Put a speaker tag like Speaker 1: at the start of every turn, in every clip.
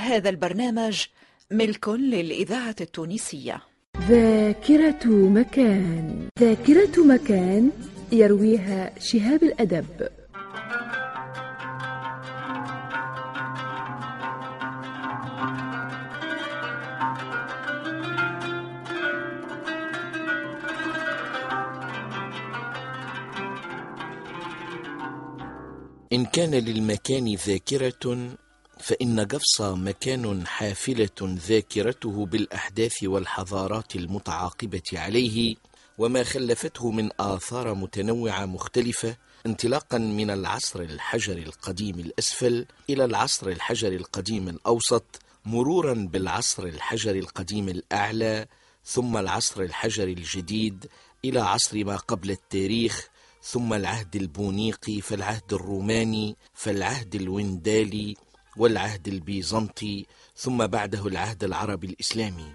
Speaker 1: هذا البرنامج ملك للإذاعة التونسية.
Speaker 2: ذاكرة مكان. ذاكرة مكان يرويها شهاب الأدب.
Speaker 3: إن كان للمكان ذاكرة فإن قفص مكان حافلة ذاكرته بالأحداث والحضارات المتعاقبة عليه وما خلفته من آثار متنوعة مختلفة انطلاقا من العصر الحجري القديم الأسفل إلى العصر الحجري القديم الأوسط مرورا بالعصر الحجري القديم الأعلى ثم العصر الحجري الجديد إلى عصر ما قبل التاريخ ثم العهد البونيقي فالعهد الروماني فالعهد الوندالي والعهد البيزنطي ثم بعده العهد العربي الإسلامي.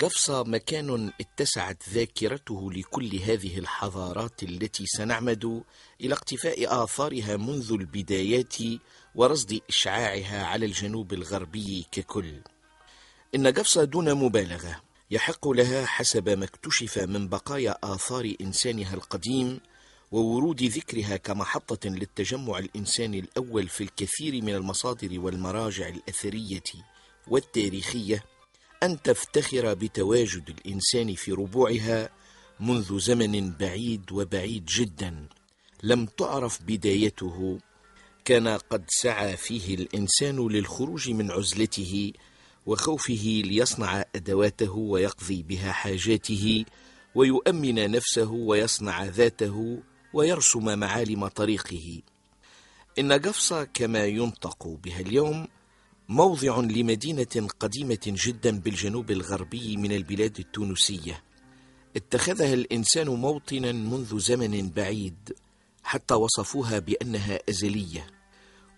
Speaker 3: قفصة مكان اتسعت ذاكرته لكل هذه الحضارات التي سنعمد إلى اقتفاء آثارها منذ البدايات ورصد إشعاعها على الجنوب الغربي ككل. إن قفصة دون مبالغة يحق لها حسب ما اكتشف من بقايا آثار إنسانها القديم وورود ذكرها كمحطة للتجمع الإنساني الأول في الكثير من المصادر والمراجع الأثرية والتاريخية أن تفتخر بتواجد الإنسان في ربوعها منذ زمن بعيد وبعيد جدا. لم تعرف بدايته كان قد سعى فيه الإنسان للخروج من عزلته وخوفه ليصنع أدواته ويقضي بها حاجاته ويؤمن نفسه ويصنع ذاته ويرسم معالم طريقه. إن قفصة كما ينطق بها اليوم موضع لمدينة قديمة جدا بالجنوب الغربي من البلاد التونسية. اتخذها الإنسان موطنا منذ زمن بعيد حتى وصفوها بأنها أزلية.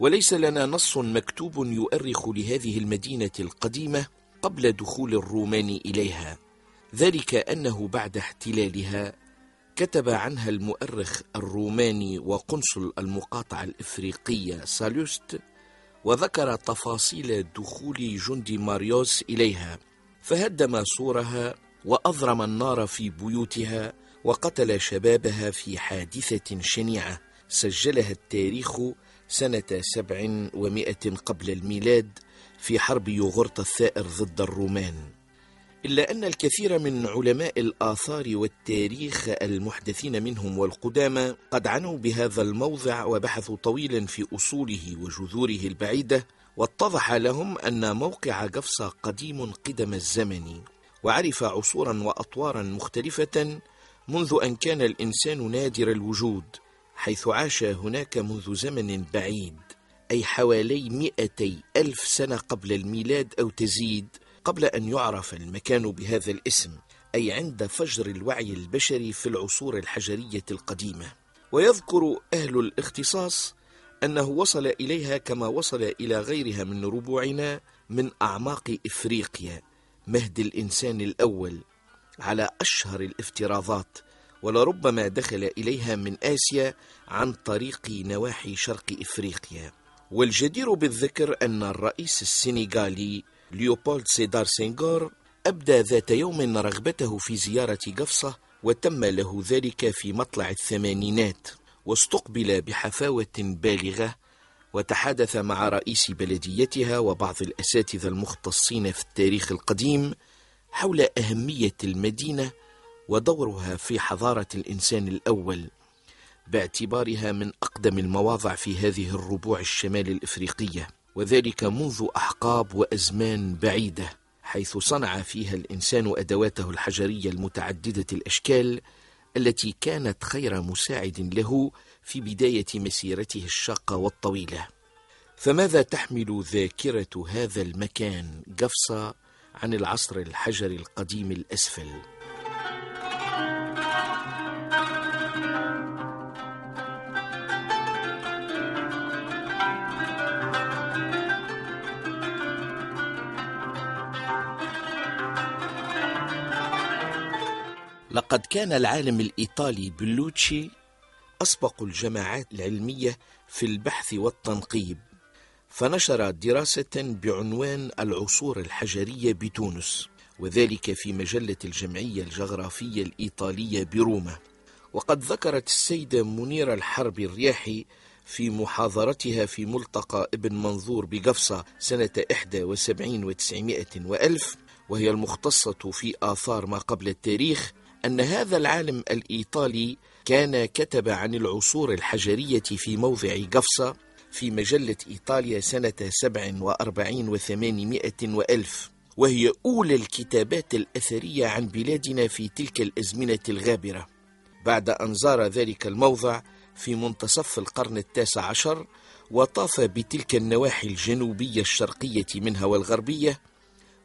Speaker 3: وليس لنا نص مكتوب يؤرخ لهذه المدينة القديمة قبل دخول الرومان إليها. ذلك أنه بعد احتلالها كتب عنها المؤرخ الروماني وقنصل المقاطعة الإفريقية سالوست وذكر تفاصيل دخول جند ماريوس إليها فهدم سورها وأضرم النار في بيوتها وقتل شبابها في حادثة شنيعة. سجلها التاريخ سنة سبع ومائة قبل الميلاد في حرب يوغورتا الثائر ضد الرومان. إلا أن الكثير من علماء الآثار والتاريخ المحدثين منهم والقدامى قد عنوا بهذا الموضع وبحثوا طويلا في أصوله وجذوره البعيدة واتضح لهم أن موقع قفصة قديم قدم الزمن وعرف عصورا وأطوارا مختلفة منذ أن كان الإنسان نادر الوجود. حيث عاش هناك منذ زمن بعيد أي حوالي مئتي ألف سنة قبل الميلاد أو تزيد قبل أن يعرف المكان بهذا الاسم أي عند فجر الوعي البشري في العصور الحجرية القديمة. ويذكر أهل الاختصاص أنه وصل إليها كما وصل إلى غيرها من ربوعنا من أعماق إفريقيا مهد الإنسان الأول على أشهر الافتراضات ولربما دخل إليها من آسيا عن طريق نواحي شرق إفريقيا. والجدير بالذكر أن الرئيس السنغالي ليوبولد سيدار سينغور أبدى ذات يوم رغبته في زيارة قفصة وتم له ذلك في مطلع الثمانينات واستقبل بحفاوة بالغة وتحادث مع رئيس بلديتها وبعض الأساتذة المختصين في التاريخ القديم حول أهمية المدينة ودورها في حضارة الإنسان الأول باعتبارها من أقدم المواضع في هذه الربوع الشمال الإفريقية وذلك منذ أحقاب وأزمان بعيدة حيث صنع فيها الإنسان أدواته الحجرية المتعددة الأشكال التي كانت خير مساعد له في بداية مسيرته الشاقة والطويلة فماذا تحمل ذاكرة هذا المكان قفصة عن العصر الحجري القديم الأسفل؟ لقد كان العالم الإيطالي بلوتشي أسبق الجماعات العلمية في البحث والتنقيب فنشر دراسة بعنوان العصور الحجرية بتونس. وذلك في مجلة الجمعية الجغرافية الإيطالية بروما. وقد ذكرت السيدة منيرة الحرب الرياحي في محاضرتها في ملتقى ابن منظور بقفصة سنة 71 و900 وألف وهي المختصة في آثار ما قبل التاريخ أن هذا العالم الإيطالي كان كتب عن العصور الحجرية في موضع قفصة في مجلة إيطاليا سنة 47 وثمانمائة وألف. وهي أولى الكتابات الأثرية عن بلادنا في تلك الأزمنة الغابرة. بعد أن زار ذلك الموضع في منتصف القرن التاسع عشر وطاف بتلك النواحي الجنوبية الشرقية منها والغربية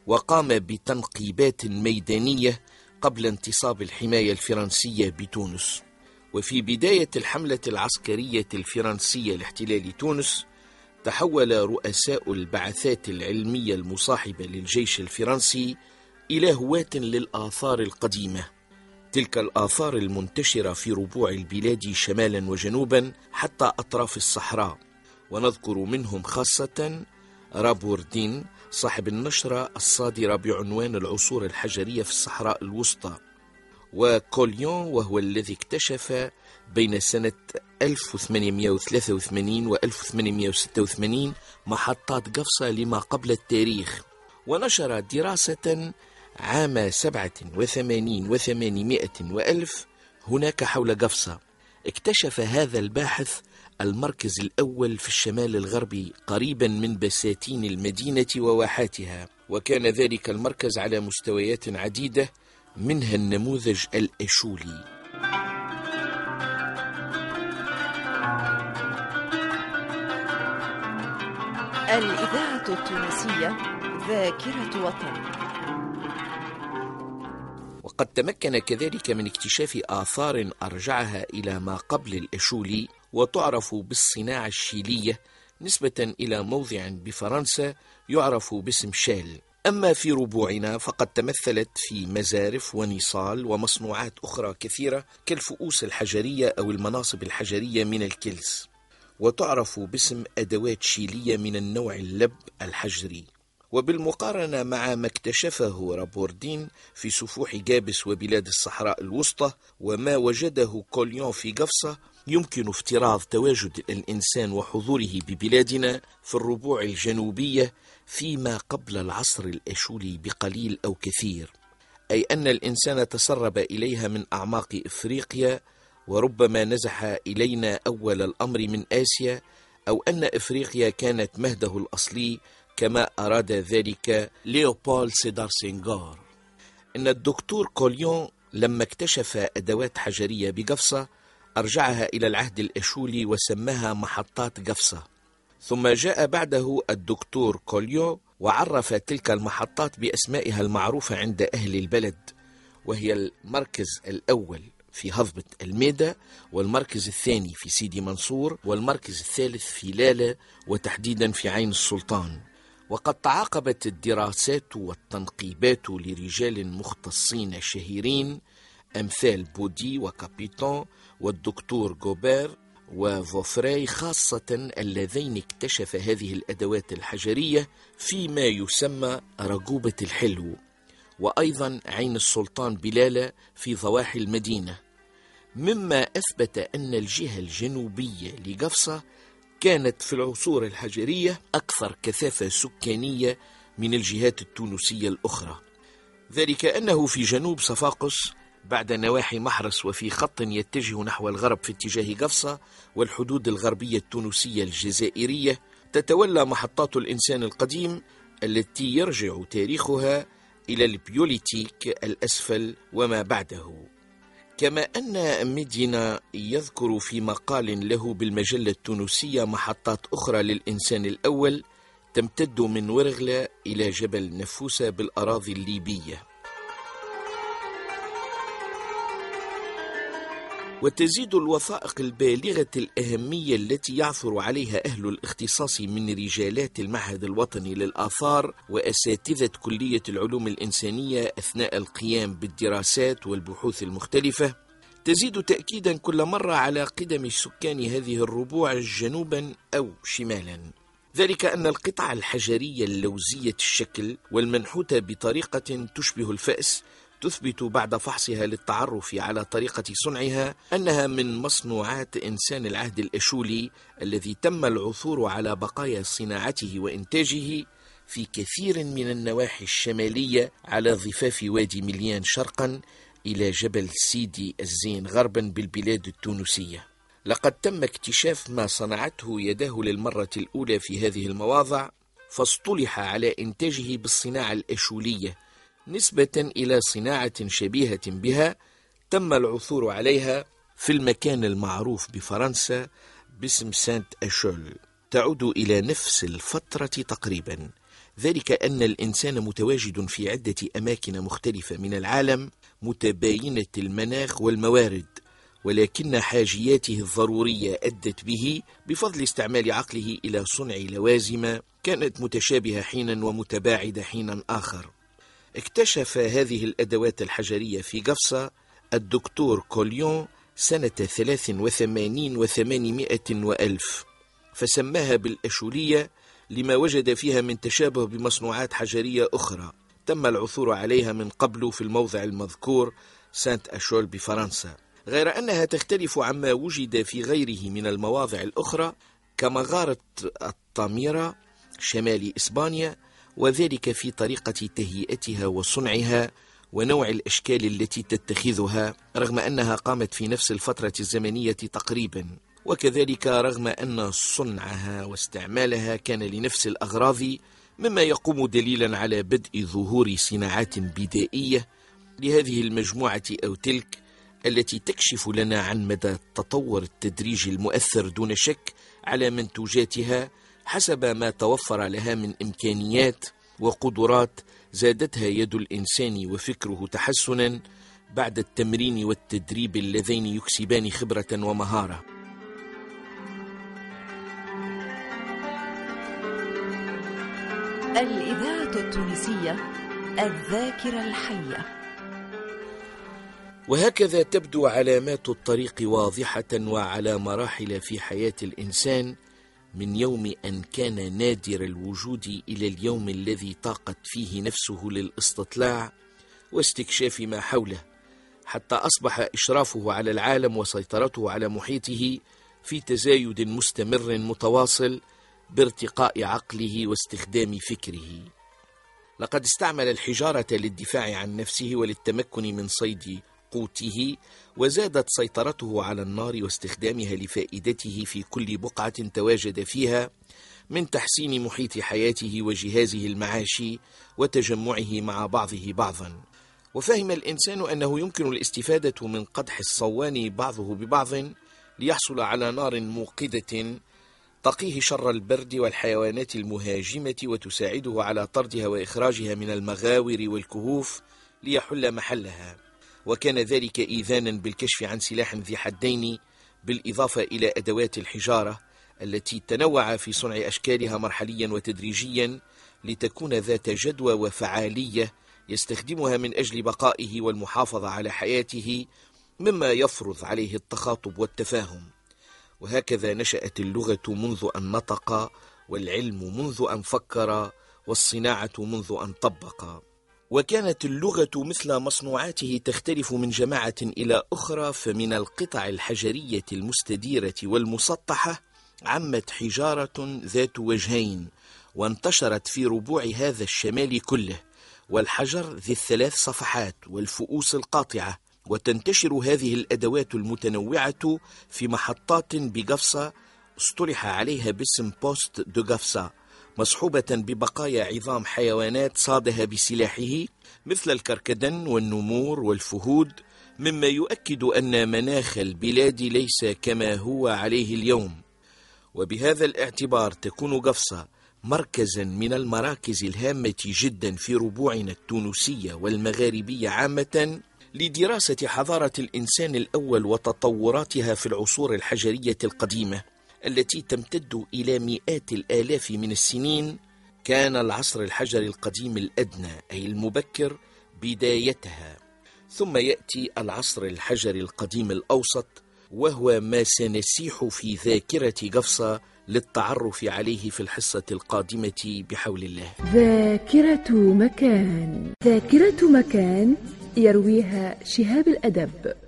Speaker 3: وقام بتنقيبات ميدانية قبل انتصاب الحماية الفرنسية بتونس. وفي بداية الحملة العسكرية الفرنسية لاحتلال تونس تحول رؤساء البعثات العلمية المصاحبة للجيش الفرنسي إلى هواة للآثار القديمة. تلك الآثار المنتشرة في ربوع البلاد شمالا وجنوبا حتى أطراف الصحراء. ونذكر منهم خاصة رابوردين صاحب النشرة الصادرة بعنوان العصور الحجرية في الصحراء الوسطى وكوليون وهو الذي اكتشف بين سنة 1883 و 1886 محطات قفصة لما قبل التاريخ. ونشر دراسة عام 87 و 800 وألف هناك حول قفصة. اكتشف هذا الباحث المركز الأول في الشمال الغربي قريبا من بساتين المدينة وواحاتها وكان ذلك المركز على مستويات عديدة منها النموذج الأشولي.
Speaker 1: الإذاعة التونسية ذاكرة وطن.
Speaker 3: وقد تمكن كذلك من اكتشاف آثار أرجعها إلى ما قبل الأشولي وتعرف بالصناعة الشيلية نسبة إلى موضع بفرنسا يعرف باسم شال أما في ربوعنا فقد تمثلت في مزارف ونصال ومصنوعات أخرى كثيرة كالفؤوس الحجرية أو المناصب الحجرية من الكلس. وتعرف باسم أدوات شيلية من النوع اللب الحجري. وبالمقارنة مع ما اكتشفه رابوردين في سفوح جابس وبلاد الصحراء الوسطى وما وجده كوليون في قفصة يمكن افتراض تواجد الإنسان وحضوره ببلادنا في الربوع الجنوبية فيما قبل العصر الأشولي بقليل أو كثير. أي أن الإنسان تسرب إليها من أعماق إفريقيا وربما نزح إلينا أول الأمر من آسيا أو أن إفريقيا كانت مهده الأصلي كما أراد ذلك ليوبولد سيدار سنغور. إن الدكتور كوليون لما اكتشف أدوات حجرية بقفصة أرجعها إلى العهد الأشولي وسماها محطات قفصة. ثم جاء بعده الدكتور كوليو وعرف تلك المحطات بأسمائها المعروفة عند أهل البلد وهي المركز الأول. في هضبة الميدة والمركز الثاني في سيدي منصور والمركز الثالث في لالة وتحديدا في عين السلطان. وقد تعاقبت الدراسات والتنقيبات لرجال مختصين شهيرين أمثال بودي وكابيتون والدكتور جوبير وفوفراي خاصة اللذين اكتشف هذه الأدوات الحجرية فيما يسمى رجوبة الحلو. وأيضا عين السلطان بلالة في ضواحي المدينة. مما أثبت أن الجهة الجنوبية لقفصة كانت في العصور الحجرية أكثر كثافة سكانية من الجهات التونسية الأخرى. ذلك أنه في جنوب صفاقس بعد نواحي محرس وفي خط يتجه نحو الغرب في اتجاه قفصة والحدود الغربية التونسية الجزائرية تتولى محطات الإنسان القديم التي يرجع تاريخها إلى البيوليتيك الأسفل وما بعده. كما أن ميدينا يذكر في مقال له بالمجلة التونسية محطات أخرى للإنسان الأول تمتد من ورغلة إلى جبل نفوسة بالأراضي الليبية. وتزيد الوثائق البالغة الأهمية التي يعثر عليها أهل الاختصاص من رجالات المعهد الوطني للآثار وأساتذة كلية العلوم الإنسانية أثناء القيام بالدراسات والبحوث المختلفة. تزيد تأكيدا كل مرة على قدم سكان هذه الربوع جنوبا أو شمالا. ذلك أن القطع الحجرية اللوزية الشكل والمنحوتة بطريقة تشبه الفأس تثبت بعد فحصها للتعرف على طريقة صنعها أنها من مصنوعات إنسان العهد الأشولي الذي تم العثور على بقايا صناعته وإنتاجه في كثير من النواحي الشمالية على ضفاف وادي مليان شرقا إلى جبل سيدي الزين غربا بالبلاد التونسية. لقد تم اكتشاف ما صنعته يداه للمرة الأولى في هذه المواضع فاصطلح على إنتاجه بالصناعة الأشولية نسبة إلى صناعة شبيهة بها تم العثور عليها في المكان المعروف بفرنسا باسم سانت أشول. تعود إلى نفس الفترة تقريبا. ذلك أن الإنسان متواجد في عدة أماكن مختلفة من العالم متباينة المناخ والموارد ولكن حاجياته الضرورية أدت به بفضل استعمال عقله إلى صنع لوازم كانت متشابهة حينا ومتباعدة حينا آخر. اكتشف هذه الأدوات الحجرية في قفصة الدكتور كوليون سنة ثلاث وثمانين وثمانمائة وألف فسماها بالأشولية لما وجد فيها من تشابه بمصنوعات حجرية أخرى تم العثور عليها من قبل في الموضع المذكور سانت أشول بفرنسا. غير أنها تختلف عما وجد في غيره من المواضع الأخرى كمغارة الطاميرة شمال إسبانيا وذلك في طريقة تهيئتها وصنعها ونوع الأشكال التي تتخذها رغم أنها قامت في نفس الفترة الزمنية تقريبا. وكذلك رغم أن صنعها واستعمالها كان لنفس الأغراض مما يقوم دليلا على بدء ظهور صناعات بدائية لهذه المجموعة أو تلك التي تكشف لنا عن مدى التطور التدريجي المؤثر دون شك على منتوجاتها حسب ما توفر لها من إمكانيات وقدرات زادتها يد الإنسان وفكره تحسنا بعد التمرين والتدريب اللذين يكسبان خبرة ومهارة.
Speaker 1: الإذاعة التونسية الذاكرة الحية.
Speaker 3: وهكذا تبدو علامات الطريق واضحة وعلى مراحل في حياة الإنسان من يوم أن كان نادر الوجود إلى اليوم الذي طاقت فيه نفسه للاستطلاع واستكشاف ما حوله حتى أصبح إشرافه على العالم وسيطرته على محيطه في تزايد مستمر متواصل بارتقاء عقله واستخدام فكره. لقد استعمل الحجارة للدفاع عن نفسه وللتمكن من صيد قوته وزادت سيطرته على النار واستخدامها لفائدته في كل بقعة تواجد فيها من تحسين محيط حياته وجهازه المعاشي وتجمعه مع بعضه بعضا. وفهم الإنسان أنه يمكن الاستفادة من قدح الصوان بعضه ببعض ليحصل على نار موقدة تقيه شر البرد والحيوانات المهاجمة وتساعده على طردها وإخراجها من المغاور والكهوف ليحل محلها. وكان ذلك إيذانا بالكشف عن سلاح ذي حدين بالإضافة إلى أدوات الحجارة التي تنوع في صنع أشكالها مرحليا وتدريجيا لتكون ذات جدوى وفعالية يستخدمها من أجل بقائه والمحافظة على حياته مما يفرض عليه التخاطب والتفاهم. وهكذا نشأت اللغة منذ أن نطق والعلم منذ أن فكر والصناعة منذ أن طبق. وكانت اللغة مثل مصنوعاته تختلف من جماعة إلى أخرى فمن القطع الحجرية المستديرة والمسطحة عمت حجارة ذات وجهين وانتشرت في ربوع هذا الشمال كله والحجر ذي الثلاث صفحات والفؤوس القاطعة وتنتشر هذه الأدوات المتنوعة في محطات بقفصة اصطلح عليها باسم postes de قفصة مصحوبة ببقايا عظام حيوانات صادها بسلاحه مثل الكركدن والنمور والفهود مما يؤكد أن مناخ البلاد ليس كما هو عليه اليوم. وبهذا الاعتبار تكون قفصة مركزا من المراكز الهامة جدا في ربوعنا التونسية والمغاربية عامة لدراسة حضارة الإنسان الأول وتطوراتها في العصور الحجرية القديمة. التي تمتد إلى مئات الآلاف من السنين كان العصر الحجري القديم الأدنى أي المبكر بدايتها. ثم يأتي العصر الحجري القديم الأوسط وهو ما سنسيح في ذاكرة قفصة للتعرف عليه في الحصة القادمة بحول الله.
Speaker 2: ذاكرة مكان. ذاكرة مكان يرويها شهاب الأدب.